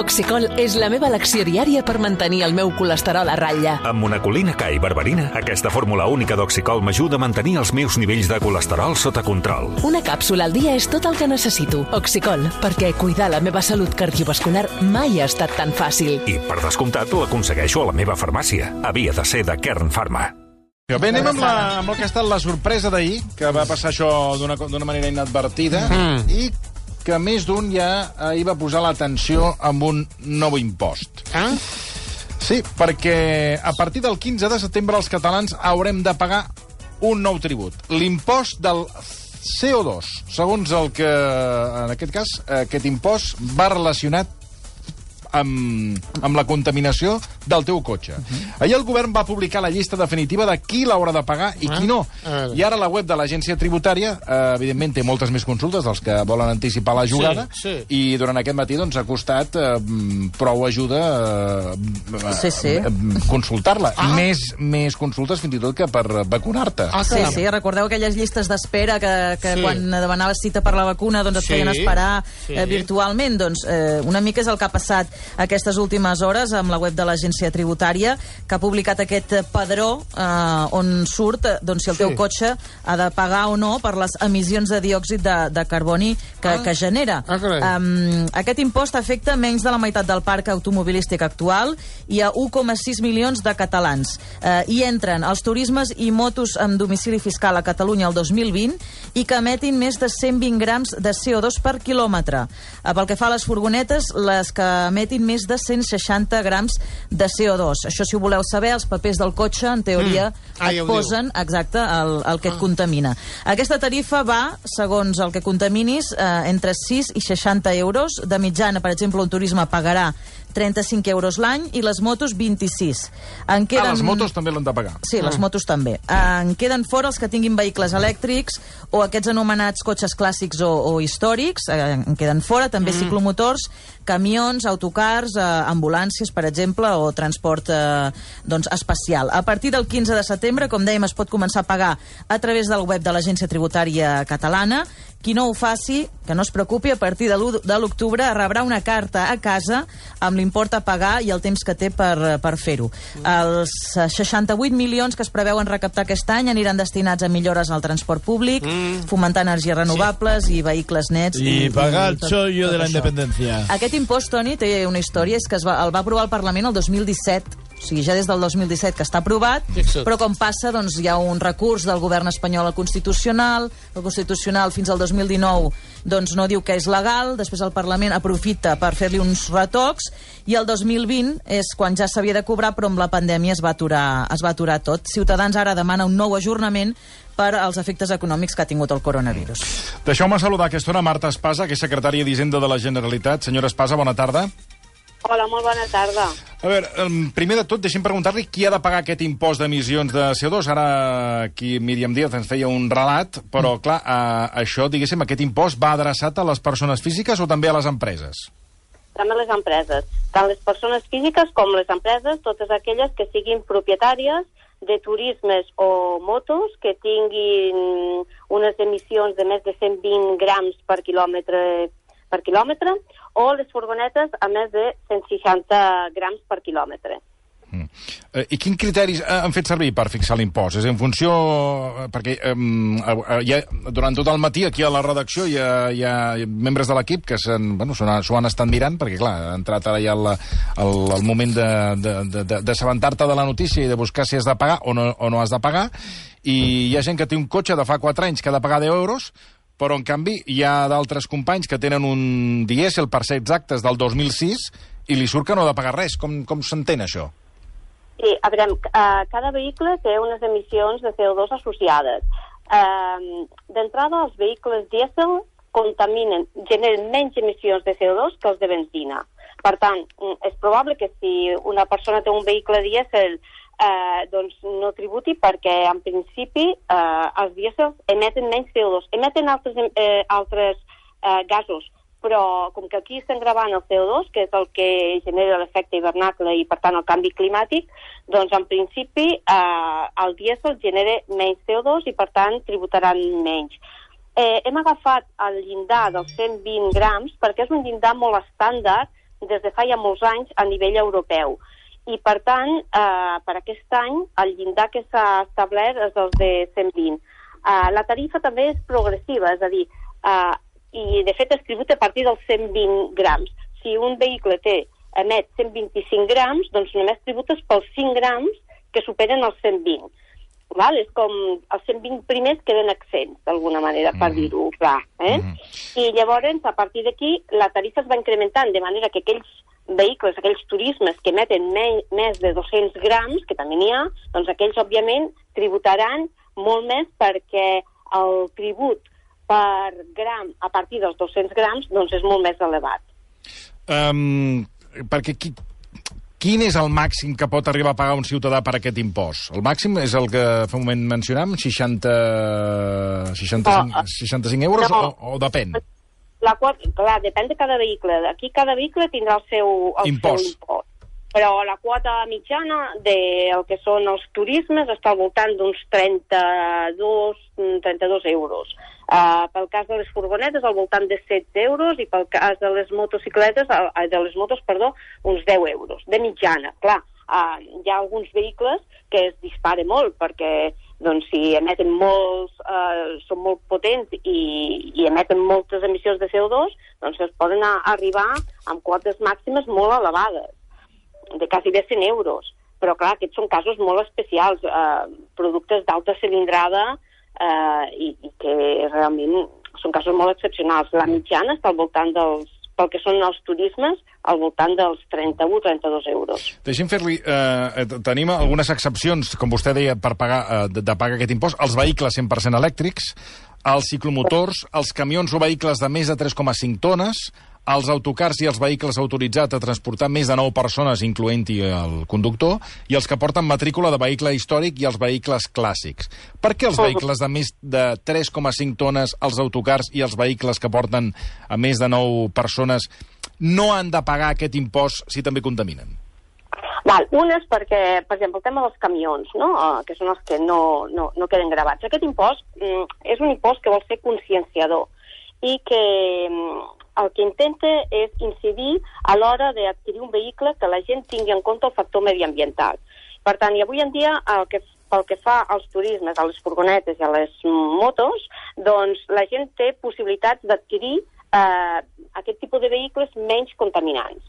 Oxicol és la meva elecció diària per mantenir el meu colesterol a ratlla. Amb monacolina K i berberina, aquesta fórmula única d'Oxicol m'ajuda a mantenir els meus nivells de colesterol sota control. Una càpsula al dia és tot el que necessito. Oxicol, perquè cuidar la meva salut cardiovascular mai ha estat tan fàcil. I, per descomptat, l'aconsegueixo a la meva farmàcia. Havia de ser de Kern Pharma. Bé, anem amb, la, amb el que ha estat la sorpresa d'ahir, que va passar això d'una d'una manera inadvertida, mm. i que més d'un ja hi va posar l'atenció amb un nou impost. Ah? Sí, perquè a partir del 15 de setembre els catalans haurem de pagar un nou tribut. L'impost del CO2. Segons el que, en aquest cas, aquest impost va relacionat amb, amb la contaminació del teu cotxe. Uh -huh. Ahir el govern va publicar la llista definitiva de qui l'haurà de pagar i qui no. Ah. I ara la web de l'agència tributària, eh, evidentment, té moltes més consultes dels que volen anticipar la jugada, Sí, sí. i durant aquest matí doncs, ha costat eh, prou ajuda eh, Sí, sí. eh, consultar-la. Ah. Més, més consultes fins i tot que per vacunar-te. Ah, Sí, sí, recordeu aquelles llistes d'espera que, que Sí. sí. quan demanaves cita per la vacuna doncs et Sí, feien esperar sí. eh, virtualment? Doncs eh, una mica és el que ha passat aquestes últimes hores amb la web de l'agència tributària que ha publicat aquest eh, padró eh, on surt eh, doncs, si el teu Sí. cotxe ha de pagar o no per les emissions de diòxid de, de carboni que, Ah. que genera. Ah, carai. Um, aquest impost afecta menys de la meitat del parc automobilístic actual i a 1,6 milions de catalans. Uh, hi entren els turismes i motos amb domicili fiscal a Catalunya el 2020 i que emetin més de 120 grams de CO2 per quilòmetre. Uh, pel que fa a les furgonetes, les que emetin més de 160 grams de CO2. Això, si ho voleu saber, els papers del cotxe, en teoria, Mm. Ah, et ja ho diu. posen exacte el, el que et contamina. Aquesta tarifa va, segons el que contaminis, eh, entre 6 i 60 euros. De mitjana, per exemple, un turisme pagarà 35 euros l'any i les motos 26. En queden... Ah, les motos també l'han de pagar. Sí, les motos també. En queden fora els que tinguin vehicles elèctrics o aquests anomenats cotxes clàssics o, o històrics, eh, en queden fora, també ciclomotors, camions, autocars, eh, ambulàncies, per exemple, o transport eh, doncs, espacial. A partir del 15 de setembre, com dèiem, es pot començar a pagar a través del web de l'Agència Tributària Catalana. Qui no ho faci, que no es preocupi, a partir de l'1 de l'octubre rebrà una carta a casa amb l'import a pagar i el temps que té per, per fer-ho. Els eh, 68 milions que es preveuen recaptar aquest any aniran destinats a millores al transport públic, fomentar energies renovables i vehicles nets. Y pagar el tot- tot de la això. independencia. Aquest impost, Toni, té una història, és que es va, el va aprovar el Parlament el 2017, o sigui, ja des del 2017 que està aprovat, Fixa't. però com passa, doncs hi ha un recurs del govern espanyol al Constitucional, el Constitucional fins al 2019 doncs no diu que és legal, després el Parlament aprofita per fer-li uns retocs, i el 2020 és quan ja s'havia de cobrar, però amb la pandèmia es va aturar, es va aturar tot. Ciutadans ara demana un nou ajornament per als efectes econòmics que ha tingut el coronavirus. Deixeu-me saludar a aquesta hora Marta Espasa, que és secretària d'Hisenda de la Generalitat. Senyora Espasa, bona tarda. Hola, molt bona tarda. A veure, primer de tot, deixem preguntar-li qui ha de pagar aquest impost d'emissions de CO2. Ara aquí Míriam Díaz ens feia un relat, però, clar, eh, això, diguéssim, aquest impost va adreçat a les persones físiques o també a les empreses? També les empreses. Tant les persones físiques com les empreses, totes aquelles que siguin propietàries de turismes o motos que tinguin unes emissions de més de 120 grams per quilòmetre per quilòmetre o les furgonetes a més de 160 grams per quilòmetre. Eh, I quins criteris eh, han fet servir per fixar l'impost? És en funció... eh, Perquè eh, eh, hi ha, durant tot el matí aquí a la redacció hi ha, hi ha membres de l'equip que s'han- bueno, s'ho han, estat mirant, perquè clar, ha entrat ara ja el, el, el moment d'assabentar-te de, de, de la notícia i de buscar si has de pagar o no, o no has de pagar, i hi ha gent que té un cotxe de fa 4 anys que ha de pagar 10 euros, però en canvi hi ha d'altres companys que tenen un dièsel per ser exactes del 2006 i li surt que no ha de pagar res. Com, com s'entén això? Sí, a veure, eh, cada vehicle té unes emissions de CO2 associades. Eh, D'entrada, els vehicles dièsel contaminen, generen menys emissions de CO2 que els de benzina. Per tant, mm, és probable que si una persona té un vehicle dièsel eh, doncs no tributi perquè, en principi, eh, els dièsels emeten menys CO2. Emeten altres, eh, altres eh, gasos, però com que aquí estem gravant el CO2, que és el que genera l'efecte hivernacle i, per tant, el canvi climàtic, doncs, en principi, eh, el dièsel genera menys CO2 i, per tant, tributaran menys. Eh, hem agafat el llindar dels 120 grams perquè és un llindar molt estàndard des de fa ja molts anys a nivell europeu. I, per tant, eh, per aquest any, el llindar que s'ha establert és el de 120. Eh, la tarifa també és progressiva, és a dir, eh, i de fet es tributa a partir dels 120 grams. Si un vehicle té emet 125 grams, doncs només tributes pels 5 grams que superen els 120. Val? És com els 120 primers queden accents, d'alguna manera, per Mhm. dir-ho clar. Eh? Mhm. I llavors, a partir d'aquí, la tarifa es va incrementant, de manera que aquells vehicles, aquells turismes que emeten me més de 200 grams, que també n'hi ha, doncs aquells, òbviament, tributaran molt més perquè el tribut per gram a partir dels 200 grams doncs és molt més elevat. Um, perquè qui, quin és el màxim que pot arribar a pagar un ciutadà per aquest impost? El màxim és el que fa un moment mencionàvem, 60, 65, Oh, 65 euros, no. o, o depèn? La quota, clar, depèn de cada vehicle. Aquí cada vehicle tindrà el seu, el Impost. seu impost. Però la quota mitjana del que són els turismes està al voltant d'uns 32, mm, 32 euros. Uh, pel cas de les furgonetes, al voltant de 16 euros, i pel cas de les motocicletes, uh, de les motos, perdó, uns 10 euros, de mitjana. Clar, uh, hi ha alguns vehicles que es disparen molt, perquè doncs, si emeten molts, uh, són molt potents i, i emeten moltes emissions de CO2, doncs es poden a, arribar amb quotes màximes molt elevades, de quasi de 100 euros. Però, clar, aquests són casos molt especials, eh, productes d'alta cilindrada eh, i, i que realment són casos molt excepcionals. La mitjana està al voltant dels, pel que són els turismes, al voltant dels 31-32 euros. Deixi'm fer-li... Eh, tenim algunes excepcions, com vostè deia, per pagar, eh, de, de pagar aquest impost. Els vehicles 100% elèctrics, els ciclomotors, els camions o vehicles de més de 3,5 tones, els autocars i els vehicles autoritzats a transportar més de 9 persones, incloent-hi el conductor, i els que porten matrícula de vehicle històric i els vehicles clàssics. Per què els vehicles de més de 3,5 tones, els autocars i els vehicles que porten a més de 9 persones no han de pagar aquest impost si també contaminen? Val, un és perquè, per exemple, el tema dels camions, no? uh, que són els que no, no, no queden gravats. Aquest impost mm, és un impost que vol ser conscienciador i que mm, el que intenta és incidir a l'hora d'adquirir un vehicle que la gent tingui en compte el factor mediambiental. Per tant, i avui en dia, el que, pel que fa als turismes, a les furgonetes i a les motos, doncs la gent té possibilitats d'adquirir eh, aquest tipus de vehicles menys contaminants.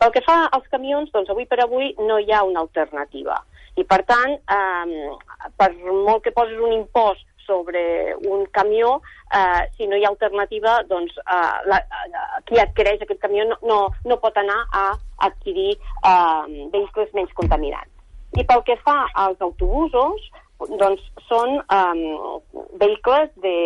Pel que fa als camions, doncs avui per avui no hi ha una alternativa. I per tant, eh, per molt que posis un impost sobre un camió, eh, si no hi ha alternativa, doncs eh, la, eh, qui adquireix aquest camió no, no, no pot anar a adquirir eh, vehicles menys contaminants. I pel que fa als autobusos, doncs són eh, vehicles de,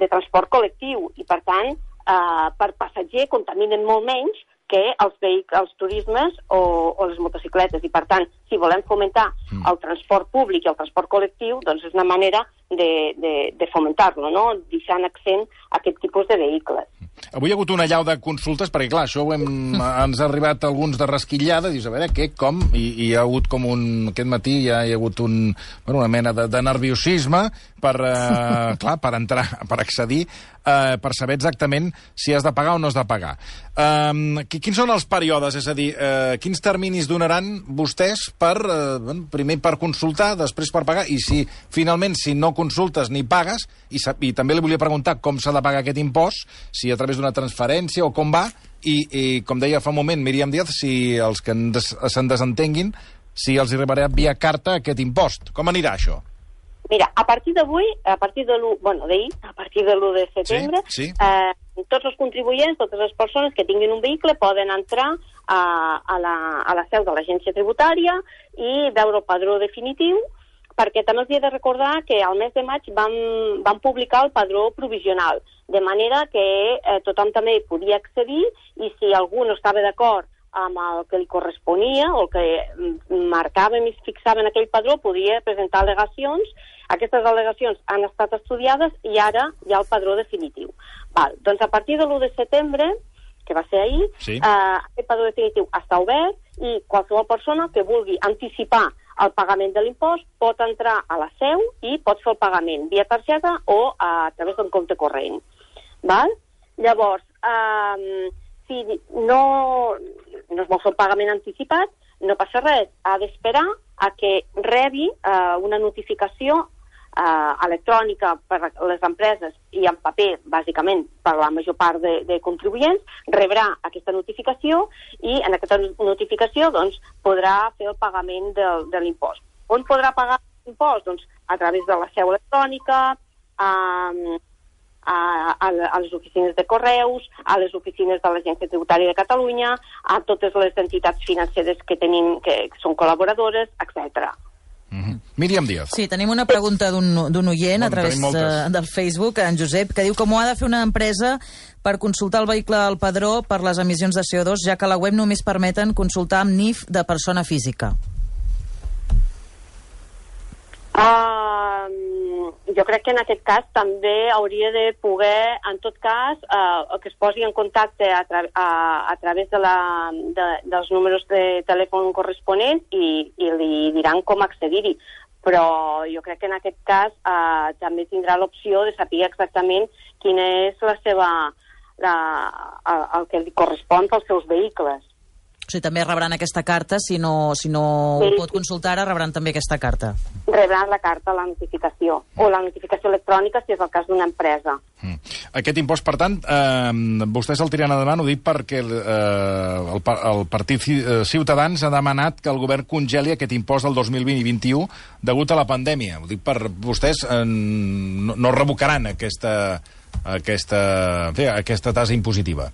de transport col·lectiu i, per tant, eh, per passatger contaminen molt menys que els, els turismes o, o les motocicletes. I, per tant, si volem fomentar mm. el transport públic i el transport col·lectiu, doncs és una manera de, de, de fomentar-lo, no? deixant accent a aquest tipus de vehicles. Avui hi ha hagut una llau de consultes, perquè, clar, això ho hem, ens ha arribat alguns de rasquillada, dius, a veure, què, com? I, i hi ha hagut com un... Aquest matí ja hi ha hagut un, bueno, una mena de, de nerviosisme per, eh, clar, per entrar, per accedir, eh, per saber exactament si has de pagar o no has de pagar. Eh, quins són els períodes? És a dir, eh, quins terminis donaran vostès per, eh, primer per consultar, després per pagar, i si finalment, si no consultes ni pagues, i, i també li volia preguntar com s'ha de pagar aquest impost, si a través d'una transferència o com va, i, i com deia fa un moment Míriam Díaz, si els que se'n desentenguin, si els arribarà via carta aquest impost. Com anirà això? Mira, a partir d'avui, a partir de l'1, bueno, d'ahir, a partir de l'1 de setembre, Sí, sí. Eh, tots els contribuents, totes les persones que tinguin un vehicle poden entrar a, a, la, a la seu de l'agència tributària i veure el padró definitiu, perquè també els he de recordar que al mes de maig vam, vam publicar el padró provisional, de manera que eh, tothom també hi podia accedir i si algú no estava d'acord amb el que li corresponia o el que mm, marcàvem i en aquell padró, podia presentar al·legacions. Aquestes al·legacions han estat estudiades i ara hi ha el padró definitiu. Val, doncs a partir de l'1 de setembre, que va ser ahir, Sí. eh, aquest padró definitiu està obert i qualsevol persona que vulgui anticipar el pagament de l'impost pot entrar a la seu i pot fer el pagament via targeta o a través d'un compte corrent. Val? Llavors, eh, si no, no es vol fer el pagament anticipat, no passa res, ha d'esperar a que rebi eh, una notificació eh, electrònica per les empreses i en paper, bàsicament, per la major part de, de contribuents, rebrà aquesta notificació i en aquesta notificació doncs, podrà fer el pagament del, de l'impost. On podrà pagar l'impost? Doncs a través de la seu electrònica, a, a, a les oficines de correus, a les oficines de l'Agència Tributària de Catalunya, a totes les entitats financeres que tenim, que són col·laboradores, etc. Mm -hmm. Míriam Díaz. Sí, tenim una pregunta d'un oient Bueno, a través eh, del Facebook, en Josep, que diu com ho ha de fer una empresa per consultar el vehicle al padró per les emissions de CO2, ja que la web només permeten consultar amb NIF de persona física. Uh, jo crec que en aquest cas també hauria de poder, en tot cas, uh, que es posi en contacte a, tra a, a través de la, de, dels números de telèfon corresponents i, i li diran com accedir-hi. Però jo crec que en aquest cas uh, també tindrà l'opció de saber exactament quina és la seva, la, el que li correspon pels seus vehicles. O sigui, també rebran aquesta carta, si no, si no Sí. ho pot consultar ara, rebran també aquesta carta. Rebran la carta, la notificació, o la notificació electrònica si és el cas d'una empresa. Mm. Aquest impost, per tant, eh, vostès el tiren endavant, ho dic perquè eh, el, el Partit eh, Ciutadans ha demanat que el govern congeli aquest impost del 2020 i 2021 degut a la pandèmia. Ho dic per vostès eh, no, no revocaran aquesta, aquesta, en fi, aquesta tasa impositiva.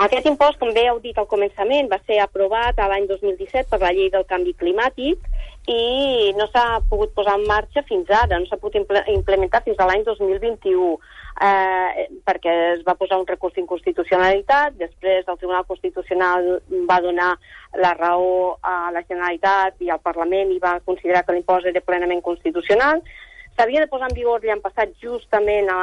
Aquest impost, com bé heu dit al començament, va ser aprovat a l'any 2017 per la llei del canvi climàtic i no s'ha pogut posar en marxa fins ara, no s'ha pogut imple implementar fins a l'any 2021 eh, perquè es va posar un recurs d'inconstitucionalitat, després el Tribunal Constitucional va donar la raó a la Generalitat i al Parlament i va considerar que l'impost era plenament constitucional. S'havia de posar en vigor l'any passat justament a,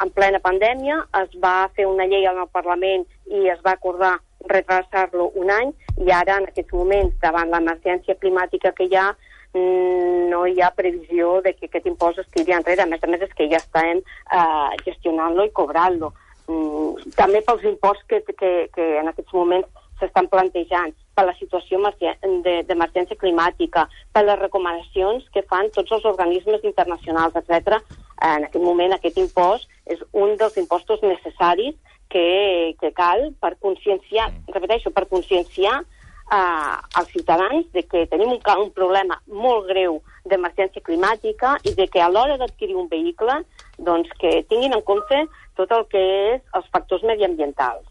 en plena pandèmia, es va fer una llei al Parlament i es va acordar retrasar-lo un any i ara en aquests moments, davant l'emergència climàtica que hi ha, mm, no hi ha previsió de que aquest impost es tiri enrere. A més a més, és que ja estem eh, gestionant-lo i cobrant-lo. Mm, també pels imports que, que, que en aquests moments s'estan plantejant, per la situació emergè- de- d'emergència climàtica, per les recomanacions que fan tots els organismes internacionals, etc. En aquest moment aquest impost és un dels impostos necessaris que, que cal per conscienciar, repeteixo, per conscienciar eh, als ciutadans de que tenim un, un problema molt greu d'emergència climàtica i de que a l'hora d'adquirir un vehicle doncs que tinguin en compte tot el que és els factors mediambientals.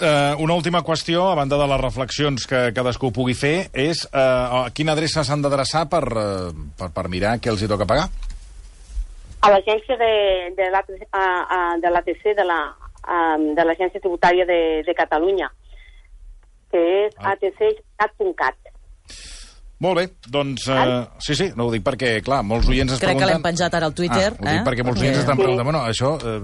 Eh, una última qüestió, a banda de les reflexions que cadascú pugui fer, és eh, a quina adreça s'han d'adreçar per, eh, per, per mirar què els hi toca pagar? A l'agència de, de l'ATC de, de la, de l'Agència Tributària de, de Catalunya, que és Ah. atc.cat. Molt bé, doncs... Eh, sí, sí, no ho dic perquè, clar, molts oients es Crec que pregunten... l'hem penjat ara al Twitter, Ah, ho dic eh? perquè molts oients estan preguntant, bueno, això eh,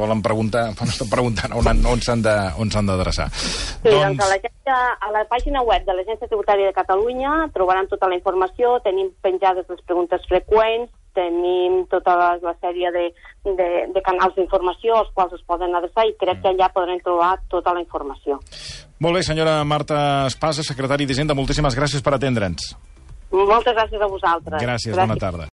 volen preguntar, fan estan preguntant on, on s'han de- on s'han d'adreçar. Sí, doncs, a, l'agència- a la pàgina web de l'Agència Tributària de Catalunya trobaran tota la informació, tenim penjades les preguntes freqüents, tenim tota la, la sèrie de, de, de canals d'informació als quals es poden adreçar i crec que allà podran trobar tota la informació. Molt bé, senyora Marta Espasa, secretari d'Hisenda, moltíssimes gràcies per atendre'ns. Moltes gràcies a vosaltres. Gràcies, bona tarda.